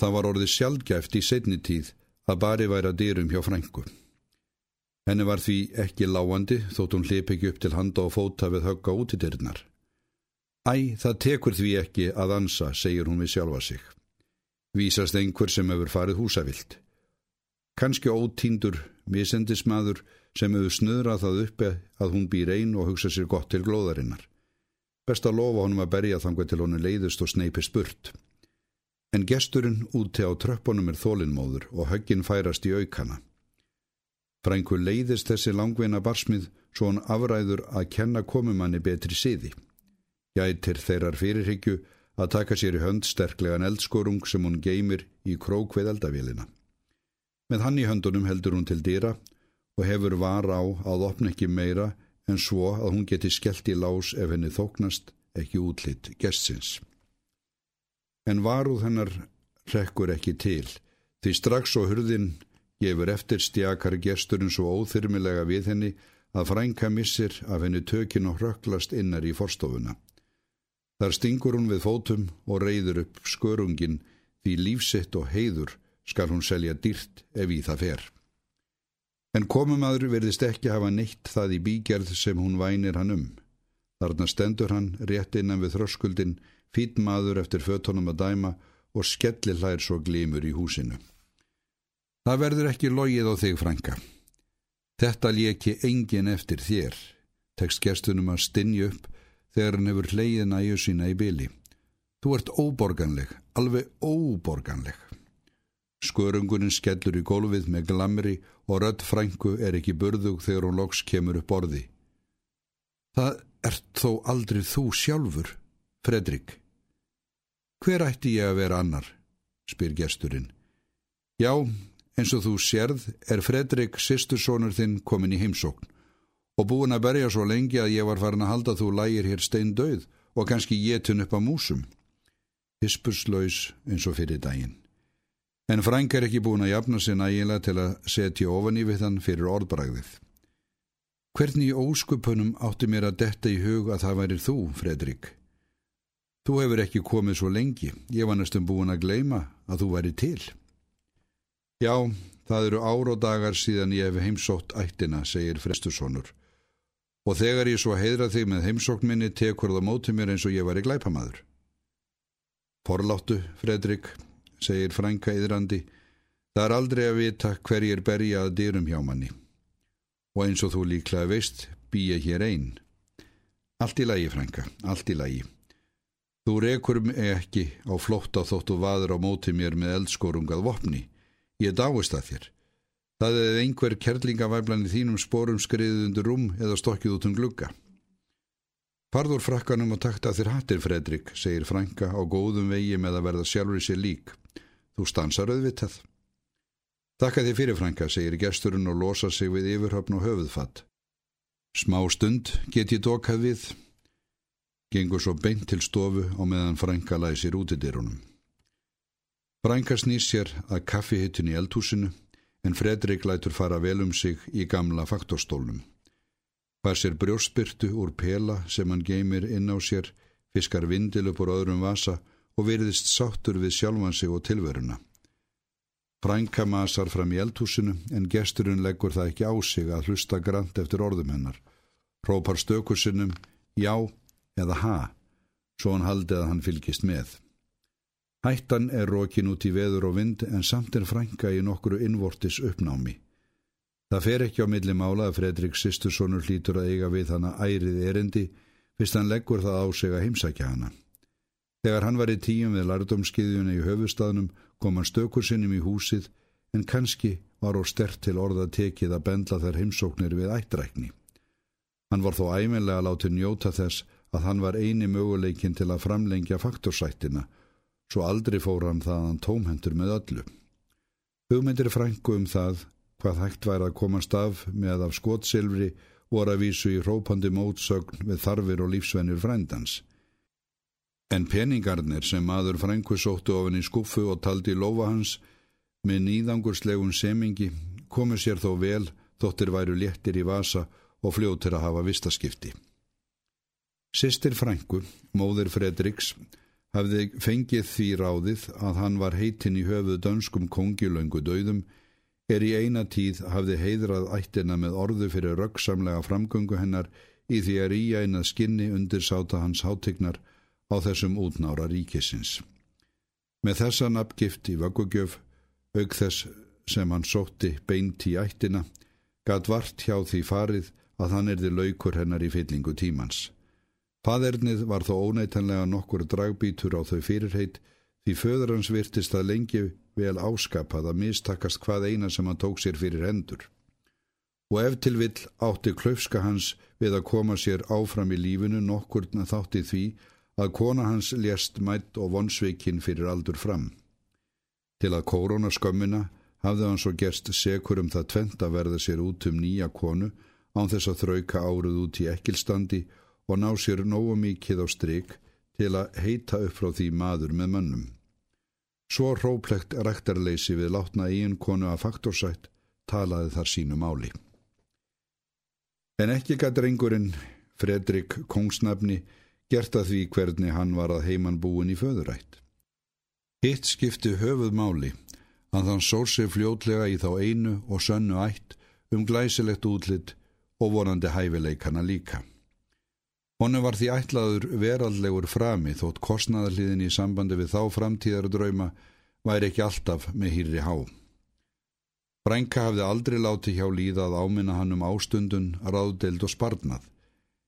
Það var orðið sjálfgæft í setni tíð að bari væra dyrum hjá frængu. Henni var því ekki láandi þótt hún hlip ekki upp til handa og fóta við högga út í dyrnar. Æ, það tekur því ekki að ansa, segir hún við sjálfa sig. Vísast einhver sem hefur farið húsavilt. Kanski ótíndur, misendismadur sem hefur snöðrað það uppi að hún býr einn og hugsa sér gott til glóðarinnar. Best að lofa honum að berja þangvað til honum leiðist og sneipi spurt. En gesturinn úti á tröppunum er þólinnmóður og högginn færast í aukana. Frængur leiðist þessi langveina barsmið svo hann afræður að kenna komumanni betri siði. Gætir þeirrar fyrirhyggju að taka sér í hönd sterklegan eldskorung sem hún geymir í krók við eldavélina. Með hann í höndunum heldur hún til dýra og hefur var á að opna ekki meira en svo að hún geti skellt í lás ef henni þóknast ekki útlitt gestsins en varuð hennar rekkur ekki til, því strax og hurðin gefur eftir stjakar gesturinn svo óþyrmilega við henni að frænka missir af henni tökin og hröklast innar í forstofuna. Þar stingur hún við fótum og reyður upp skörungin því lífsitt og heiður skal hún selja dýrt ef í það fer. En komumadur verðist ekki hafa neitt það í bígerð sem hún vænir hann um. Þarna stendur hann rétt innan við þröskuldin fít maður eftir fötunum að dæma og skelli hlær svo glímur í húsinu. Það verður ekki logið á þig, Franka. Þetta léki engin eftir þér, tekst gestunum að stinja upp þegar hann hefur hleyið næju sína í byli. Þú ert óborganleg, alveg óborganleg. Skörungurinn skellur í gólfið með glamri og rödd Franku er ekki burðug þegar hún loks kemur upp orði. Það ert þó aldrei þú sjálfur, Fredrik. Hver ætti ég að vera annar? spyr gesturinn. Já, eins og þú sérð er Fredrik sýstursónur þinn komin í heimsókn og búin að berja svo lengi að ég var farin að halda þú lægir hér stein döð og kannski getun upp á músum. Hispurslaus eins og fyrir daginn. En Frank er ekki búin að jafna sér nægilega til að setja ofan í við hann fyrir orðbræðið. Hvernig í óskupunum átti mér að detta í hug að það væri þú, Fredrik? Þú hefur ekki komið svo lengi, ég var næstum búin að gleima að þú væri til. Já, það eru ár og dagar síðan ég hef heimsótt ættina, segir Fresturssonur. Og þegar ég svo heidra þig með heimsókn minni, tekur það mótið mér eins og ég var í glæpamaður. Forláttu, Fredrik, segir Franka yðrandi, það er aldrei að vita hver ég er berja að dyrum hjá manni. Og eins og þú líklega veist, bý ég hér einn. Allt í lagi, Franka, allt í lagi. Þú rekur mig ekki á flótta þóttu vaður á móti mér með eldskórungað vopni. Ég dáist að þér. Það er einhver kerlingavæflan í þínum spórum skriðið undir rúm eða stokkið út um glugga. Farður frakkanum og takta þér hattir, Fredrik, segir Franka á góðum vegi með að verða sjálfur í sér lík. Þú stansar auðvitað. Takka þér fyrir, Franka, segir gesturinn og losa sig við yfirhöfn og höfuðfatt. Smá stund get ég dokað við gengur svo beint til stofu og meðan Franka læsir út í dyrunum. Franka snýr sér að kaffihittin í eldhúsinu en Fredrik lætur fara vel um sig í gamla faktorstólnum. Hvar sér brjóspyrtu úr pela sem hann geymir inn á sér, fiskar vindil upp úr öðrum vasa og veriðist sáttur við sjálfan sig og tilveruna. Franka masar fram í eldhúsinu en gesturinn leggur það ekki á sig að hlusta grant eftir orðum hennar. Rópar stökusinnum, já, eða ha, svo hann haldið að hann fylgist með. Hættan er rókin út í veður og vind en samt er frænka í nokkru innvortis uppnámi. Það fer ekki á milli mála að Fredrik Sisturssonur hlýtur að eiga við hana ærið erindi fyrst hann leggur það á sig að heimsækja hana. Þegar hann var í tíum við lardomskiðjuna í höfustafnum kom hann stökur sinnum í húsið en kannski var ó stert til orða tekið að bendla þær heimsóknir við ættrækni. Hann var þó æminlega látið njóta þess að hann var eini möguleikin til að framlengja faktorsættina, svo aldrei fór hann þaðan tómhendur með öllu. Hugmyndir frængu um það, hvað hægt væri að komast af með af skotsilfri voru að vísu í rópandi mótsögn við þarfir og lífsvennir frændans. En peningarnir sem maður frængu sóttu ofin í skuffu og taldi lofa hans með nýðangurslegun semingi komu sér þó vel þóttir væru léttir í vasa og fljóttir að hafa vistaskipti. Sistir Frængu, móðir Fredriks, hafði fengið því ráðið að hann var heitin í höfuð dönskum kongjulöngu döðum er í eina tíð hafði heidrað ættina með orðu fyrir röggsamlega framgöngu hennar í því að ríja einað skinni undir sáta hans hátignar á þessum útnára ríkisins. Með þessa nafngift í vöggugjöf, auk þess sem hann sótti beint í ættina, gatt vart hjá því farið að hann erði laukur hennar í fyllingu tímans. Paðernið var þó óneitanlega nokkur dragbítur á þau fyrirheit því föður hans virtist að lengi vel áskapað að mistakast hvað eina sem hann tók sér fyrir hendur. Og ef til vill átti klöfska hans við að koma sér áfram í lífinu nokkurna þátti því að kona hans lést mætt og vonsveikinn fyrir aldur fram. Til að koronaskömmina hafði hann svo gerst sekur um það tvent að verða sér út um nýja konu án þess að þrauka áruð út í ekkilstandi og ná sér nógu mikið á stryk til að heita upp frá því maður með mönnum. Svo róplegt rektarleysi við látna eigin konu að faktorsætt talaði þar sínu máli. En ekki gæt reyngurinn Fredrik Kongsnafni gert að því hvernig hann var að heiman búin í föðurætt. Hitt skipti höfuð máli að hann sór sig fljótlega í þá einu og sönnu ætt um glæsilegt útlitt og vonandi hæfileikana líka. Honu var því ætlaður veraldlegur frami þótt kostnaðarliðin í sambandi við þá framtíðar drauma væri ekki alltaf með hýrri há. Brænka hafði aldrei látið hjá líðað áminna hann um ástundun, ráðdeild og sparnað,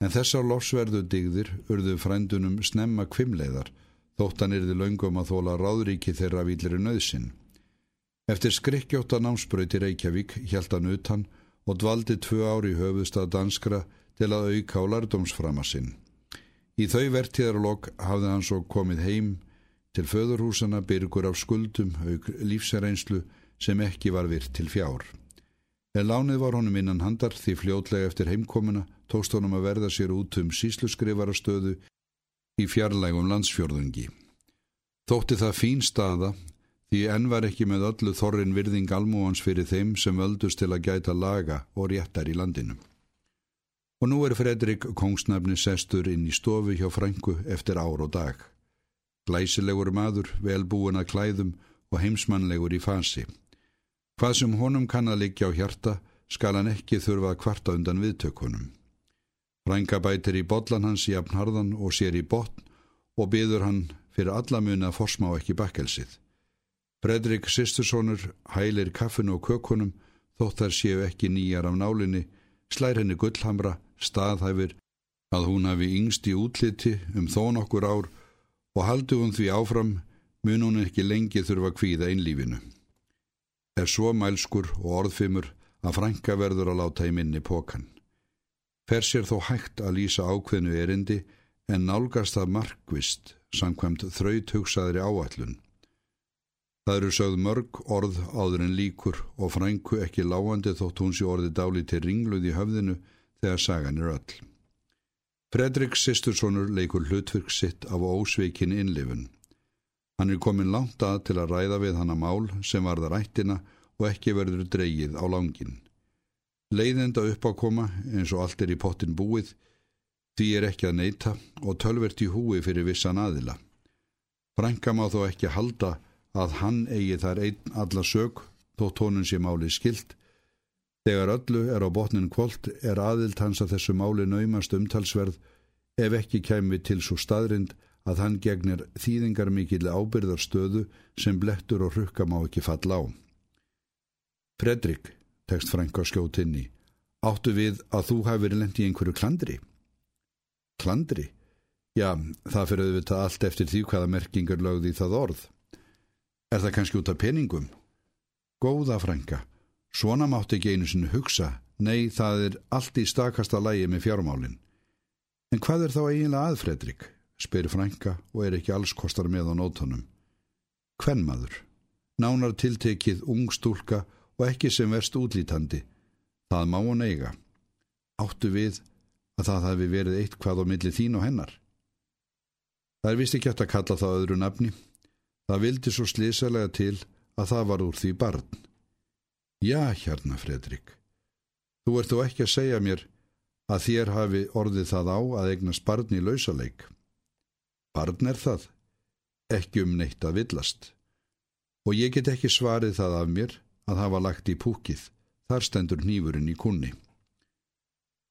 en þessar lofsverðu digðir urðu frændunum snemma kvimleiðar, þóttan yrði laungum að þóla ráðríki þeirra výlir nöðsinn. Eftir skrikkjóta námsbröyti Reykjavík hjælt hann utan og dvaldi tvö ári í höfuðstað danskra til að auka á lærdomsframa sinn. Í þau vertíðarlokk hafði hann svo komið heim til föðurhúsana byrgur af skuldum auk lífsæreinslu sem ekki var virt til fjár. En lánið var honum innan handar því fljótlega eftir heimkomuna tókst honum að verða sér út um sísluskrifarastöðu í fjarlægum landsfjörðungi. Þótti það fín staða því enn var ekki með öllu þorrin virðing almúans fyrir þeim sem völdust til að gæta laga og réttar í landinu. Og nú er Fredrik kongsnafni sestur inn í stofu hjá frængu eftir ár og dag. Glæsilegur maður, velbúin að klæðum og heimsmannlegur í fasi. Hvað sem honum kann að liggja á hjarta skal hann ekki þurfa að kvarta undan viðtökunum. Frænga bætir í bollan hans í apnharðan og sér í botn og byður hann fyrir alla muni að forsmá ekki bakkelsið. Fredrik Sisturssonur hælir kaffinu og kökunum þótt þar séu ekki nýjar af nálinni, slær henni gullhamra staðhæfir að hún hafi yngst í útliti um þó nokkur ár og haldi hún því áfram mun hún ekki lengi þurfa að kvíða einlífinu. Er svo mælskur og orðfimur að frænka verður að láta í minni pókan. Fer sér þó hægt að lýsa ákveðnu erindi en nálgast það markvist samkvæmt þraut hugsaðri áallun. Það eru sögð mörg orð áður en líkur og frænku ekki lágandi þótt hún sé orði dáli til ringluð í höfðinu þegar sagan er öll. Fredrik Sisturssonur leikur hlutverk sitt af ósveikin innlifun. Hann er komin langt að til að ræða við hann að mál sem varða rættina og ekki verður dreyið á langin. Leiðenda uppákoma eins og allt er í pottin búið, því er ekki að neyta og tölvert í húi fyrir vissan aðila. Frænka má þó ekki halda að hann eigi þar einn alla sög þó tónun sé máli skilt Þegar öllu er á botnin kvöld er aðild hans að þessu máli naumast umtalsverð ef ekki kæmi til svo staðrind að hann gegnir þýðingar mikill ábyrðarstöðu sem blettur og rukka má ekki falla á. Fredrik, tekst Frank á skjótinni, áttu við að þú hafi verið lendi í einhverju klandri? Klandri? Já, það fyrir auðvitað allt eftir því hvaða merkingar lögði það orð. Er það kannski út af peningum? Góða Franka, Svona mátti ekki einu sinni hugsa, nei það er allt í stakasta lægi með fjármálinn. En hvað er þá eiginlega að Fredrik? spyr Franka og er ekki alls kostar með á nótunum. Hvenn maður? Nánar tiltekið ung stúlka og ekki sem verst útlítandi. Það má hún eiga. Áttu við að það hafi verið eitt hvað á milli þín og hennar. Það er vist ekki hægt að kalla það öðru nafni. Það vildi svo slísalega til að það var úr því barn. Já, hérna, Fredrik. Þú ert þó ekki að segja mér að þér hafi orðið það á að eignast barn í lausaleik. Barn er það? ekki um neitt að villast. Og ég get ekki svarið það af mér að hafa lagt í púkið, þar stendur nýfurinn í kunni.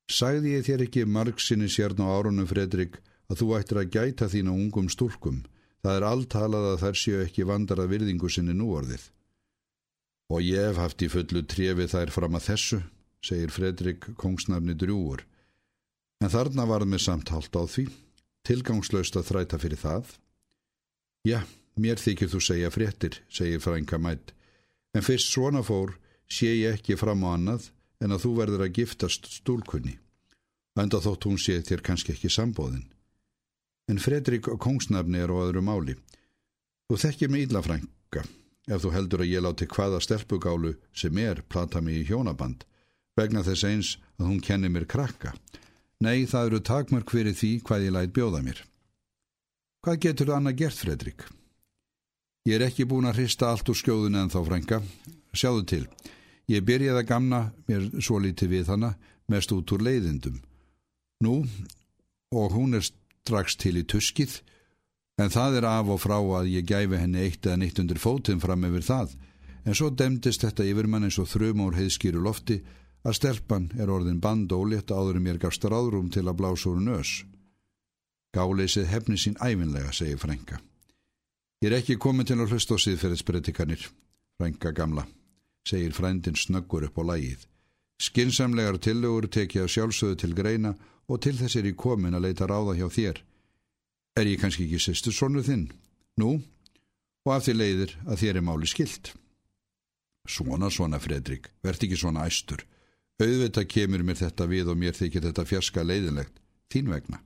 Sæði ég þér ekki margsinni sérn á árunum, Fredrik, að þú ættir að gæta þína ungum stúrkum, það er alltalað að þær séu ekki vandara virðingu sinni núorðið. Og ég hef haft í fullu trefi þær fram að þessu, segir Fredrik kongsnafni drjúur. En þarna varð með samtalt á því, tilgangslaust að þræta fyrir það. Já, mér þykir þú segja fréttir, segir frænka mætt, en fyrst svona fór sé ég ekki fram á annað en að þú verður að giftast stúlkunni. Enda þótt hún sé þér kannski ekki sambóðin. En Fredrik kongsnafni er á öðru máli. Þú þekkir mig ílla frænka, ef þú heldur að ég láti hvaða stelpugálu sem er plata mig í hjónaband, vegna þess eins að hún kenni mér krakka. Nei, það eru takmörk fyrir því hvað ég læt bjóða mér. Hvað getur það annað gert, Fredrik? Ég er ekki búin að hrista allt úr skjóðun en þá, frænka. Sjáðu til. Ég byrjaði að gamna mér svo litið við hana, mest út úr leiðindum. Nú, og hún er strax til í tuskið, en það er af og frá að ég gæfi henni eitt eða neitt undir fótum fram yfir það, en svo demdist þetta yfir mann eins og þrjumór heiðskýru lofti að stelpan er orðin bandólétt áður en mér gafst ráðrúm til að blása úr nös. Gáleysið hefni sín æfinlega, segir Frænka. Ég er ekki komin til að hlusta á síðferðisbreytikanir, Frænka gamla, segir frændin snöggur upp á lægið. Skinsamlegar tillögur tekja sjálfsögðu til greina og til þess er ég komin að leita ráða hjá þér. Er ég kannski ekki sýstu sonu þinn? Nú, og af því leiðir að þér er máli skilt. Svona, svona, Fredrik, verð ekki svona æstur. Auðvitað kemur mér þetta við og mér þykir þetta fjarska leiðilegt, þín vegna.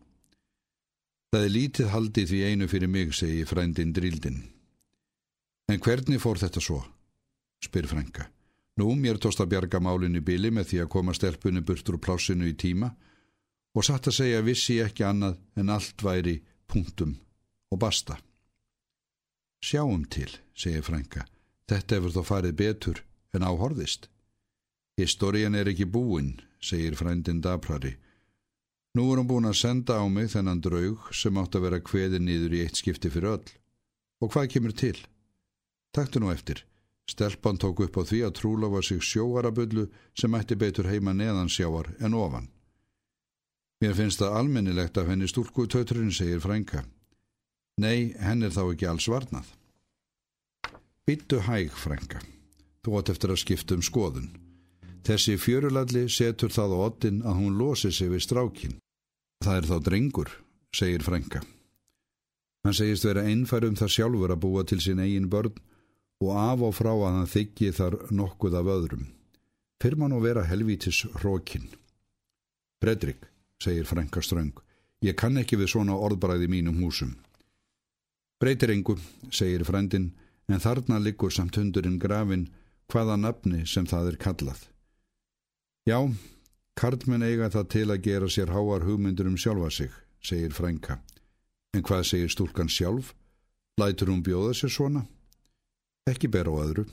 Það er lítið haldið því einu fyrir mig, segi frændin drildin. En hvernig fór þetta svo? spyr frænka. Nú, mér tóst að bjarga málinu bili með því að koma stelpunni burtur úr plásinu í tíma og satt að segja vissi ekki annað en allt væri punktum og basta. Sjáum til, segir frænka. Þetta hefur þó farið betur en áhorðist. Historien er ekki búinn, segir frændin Daprari. Nú er hún búin að senda á mig þennan draug sem átt að vera kveði nýður í eitt skipti fyrir öll. Og hvað kemur til? Takktu nú eftir. Stelpan tók upp á því að trúlofa sig sjóarabullu sem ætti betur heima neðan sjáar en ofan. Mér finnst það almennilegt af henni stúlku tauturinn, segir frænka. Nei, henn er þá ekki alls varnað. Bittu hæg, frænka. Þú átt eftir að skipta um skoðun. Þessi fjörulalli setur það á ottin að hún losi sig við strákin. Það er þá drengur, segir Franka. Hann segist vera einfærum þar sjálfur að búa til sín eigin börn og af og frá að hann þykji þar nokkuð af öðrum. Fyrman og vera helvítis hrókin. Fredrik, segir Franka ströng, ég kann ekki við svona orðbræði mínum húsum. Breytir engu, segir frendin, en þarna liggur samt hundurinn grafin hvaða nafni sem það er kallað. Já, karlmenn eiga það til að gera sér háar hugmyndur um sjálfa sig, segir frænka. En hvað segir stúlkan sjálf? Lætur hún bjóða sér svona? Ekki ber á öðru.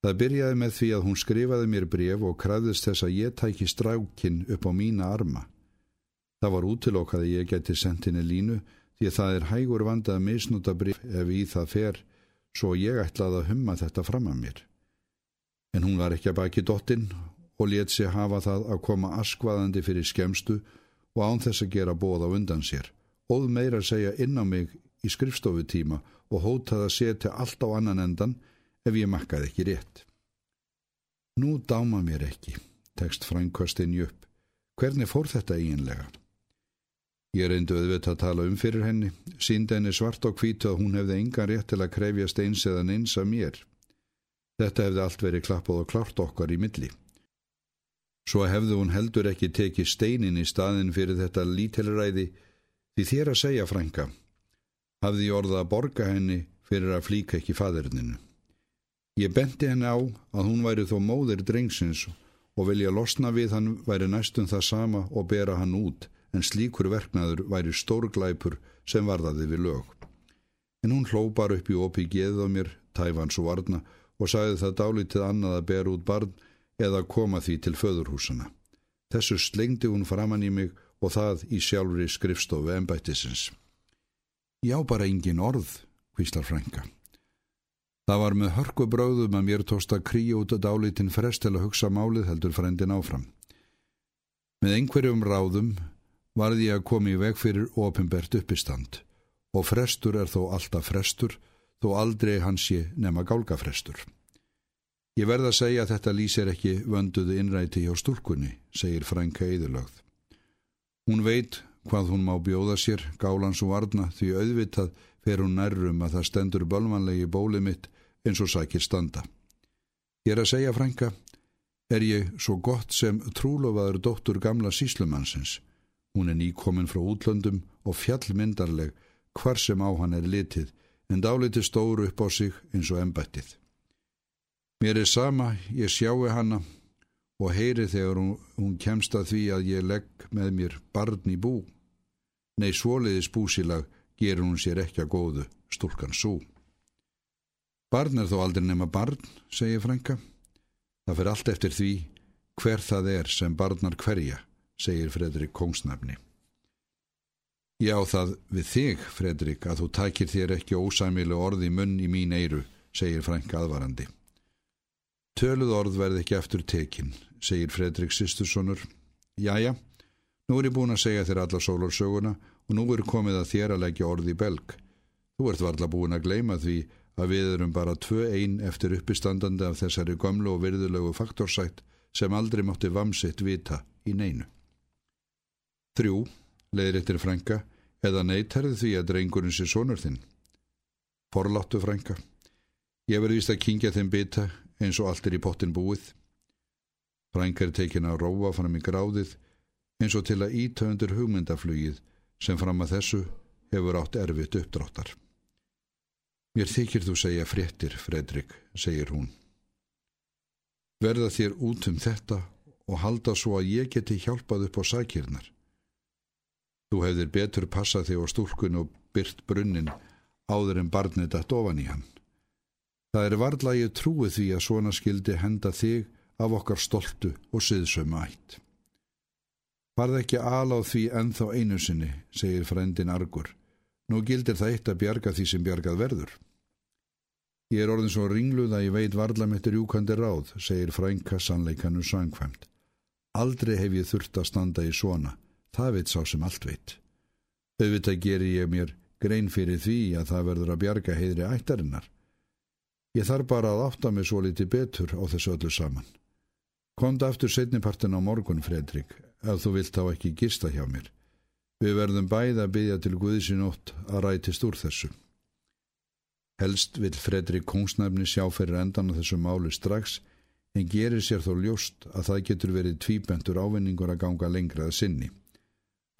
Það byrjaði með því að hún skrifaði mér bref og kræðist þess að ég tæki strákin upp á mína arma. Það var útilokkað að ég geti sendt henni línu því að það er hægur vandað að misnúta bref ef í það fer svo ég ætlaði að humma þetta fram að mér. En hún var ekki að baki dottinn og let sig hafa það að koma askvaðandi fyrir skemstu og án þess að gera bóð á undan sér. Óð meira að segja inn á mig í skrifstofutíma og hótaði að setja allt á annan endan ef ég makkaði ekki rétt. Nú dáma mér ekki, tekst Frankostinni upp. Hvernig fór þetta eiginlega? Ég reyndu auðvitað að tala um fyrir henni, síndi henni svart og hvítu að hún hefði engan rétt til að krefjast eins eðan eins að mér. Þetta hefði allt verið klappað og klárt okkar í milli. Svo hefðu hún heldur ekki tekið steinin í staðin fyrir þetta lítilræði því þér að segja frænka. Hafði ég orða að borga henni fyrir að flíka ekki faderninu. Ég benti henni á að hún væri þó móðir drengsins og vilja losna við hann væri næstum það sama og bera hann út en slíkur verknaður væri stórglæpur sem varðaði við lög. En hún hlópar upp í opi geð á mér, tæfans og varna og sagði það dálítið annað að bera út barn eða koma því til föðurhúsana. Þessu slengdi hún framann í mig og það í sjálfri skrifstofu ennbættisins. Já, bara engin orð, hvíslar frænka. Það var með hörku bráðum að mér tósta kríu út að dálítinn frest til að hugsa málið heldur frændin áfram. Með einhverjum ráðum varði ég að koma í veg fyrir ofinbert uppistand og frestur er þó alltaf frestur þó aldrei hans sé nema gálgafrestur. Ég verða að segja að þetta lýsir ekki vönduðu innræti hjá stúrkunni, segir frænka eðurlögð. Hún veit hvað hún má bjóða sér, gálans og varna, því auðvitað fer hún nærrum að það stendur bölmanlegi bólið mitt eins og sækir standa. Ég er að segja frænka, er ég svo gott sem trúlofaður dóttur gamla síslumannsins. Hún er nýkominn frá útlöndum og fjallmyndarleg hvar sem á hann er litið, en dáliti stóru upp á sig eins og embættið. Mér er sama, ég sjáu hana og heyri þegar hún, hún kemst að því að ég legg með mér barn í bú. Nei, svoliðis búsilag gerur hún sér ekki að góðu, stúlkan svo. Barn er þó aldrei nema barn, segir Franka. Það fyrir allt eftir því hver það er sem barnar hverja, segir Fredrik Kongsnafni. Já, það við þig, Fredrik, að þú takir þér ekki ósæmilu orði munn í mín eiru, segir Frank aðvarandi. Töluð orð verði ekki eftir tekin, segir Fredrik Sisturssonur. Jæja, nú er ég búin að segja þér alla sólarsöguna og nú er komið að þér að leggja orði í belg. Þú ert varla búin að gleima því að við erum bara tvö einn eftir uppistandandi af þessari gömlu og virðulegu faktorsætt sem aldrei mátti vamsitt vita í neinu. Þrjú, leiðir eittir frænka, eða neytarði því að drengurinn sé sonur þinn. Forláttu frænka. Ég verði vist að kingja þeim bita eins og allt er í pottin búið. Frænka er tekin að róa fram í gráðið eins og til að ítaundur hugmyndaflugið sem fram að þessu hefur átt erfitt uppdráttar. Mér þykir þú segja fréttir, Fredrik, segir hún. Verða þér út um þetta og halda svo að ég geti hjálpað upp á sækirnar. Þú hefðir betur passað þig á stúlkun og byrt brunnin áður en barnið dætt ofan í hann. Það er varðlægið trúið því að svona skildi henda þig af okkar stoltu og siðsömu ætt. Varð ekki aláð því enþá einu sinni, segir frendin Argur. Nú gildir það eitt að bjarga því sem bjargað verður. Ég er orðin svo ringluð að ég veit varðla mittur júkandi ráð, segir frænka sannleikanu sangfæmt. Aldrei hef ég þurft að standa í svona. Það veit sá sem allt veit. Auðvitað gerir ég mér grein fyrir því að það verður að bjarga heidri ættarinnar. Ég þarf bara að átta mig svo litið betur á þessu öllu saman. Komda aftur setnipartin á morgun, Fredrik, ef þú vilt þá ekki gista hjá mér. Við verðum bæða að byggja til Guðsínótt að rætist úr þessu. Helst vil Fredrik Kongsnæfni sjá fyrir endan á þessu máli strax en gerir sér þó ljóst að það getur verið tvíbentur ávinningur að ganga lengraða sinni.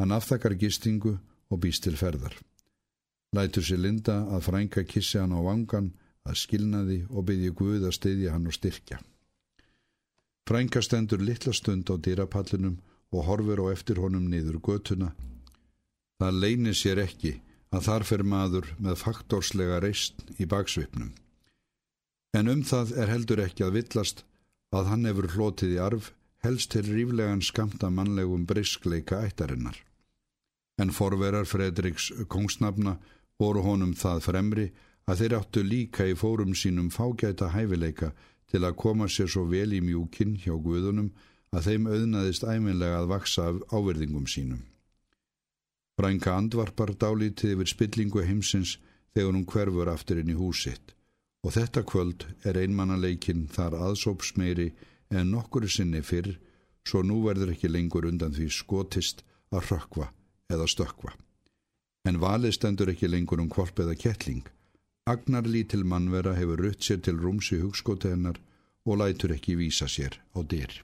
Hann aftakar gistingu og býst til ferðar. Lætur sér linda að frænka kissi hann á vangan, að skilnaði og byggja Guð að styðja hann og styrkja. Frænka stendur litla stund á dýrapallinum og horfur á eftir honum niður götuna. Það leynir sér ekki að þar fer maður með faktorslega reist í baksvipnum. En um það er heldur ekki að villast að hann hefur hlotið í arf helst til ríflegan skamta mannlegum briskleika ættarinnar en forverar Fredriks kongsnafna voru honum það fremri að þeir áttu líka í fórum sínum fágæta hæfileika til að koma sér svo vel í mjúkin hjá guðunum að þeim auðnaðist æminlega að vaksa af áverðingum sínum. Frænka andvarpar dálítið yfir spillingu heimsins þegar hún hverfur aftur inn í húsitt og þetta kvöld er einmannaleikin þar aðsópsmeiri en nokkuru sinni fyrr svo nú verður ekki lengur undan því skotist að rökva eða stökva. En valið stendur ekki lengur um kvolp eða kettling. Agnar lítil mannvera hefur rutt sér til rúms í hugskóti hennar og lætur ekki vísa sér á dyr.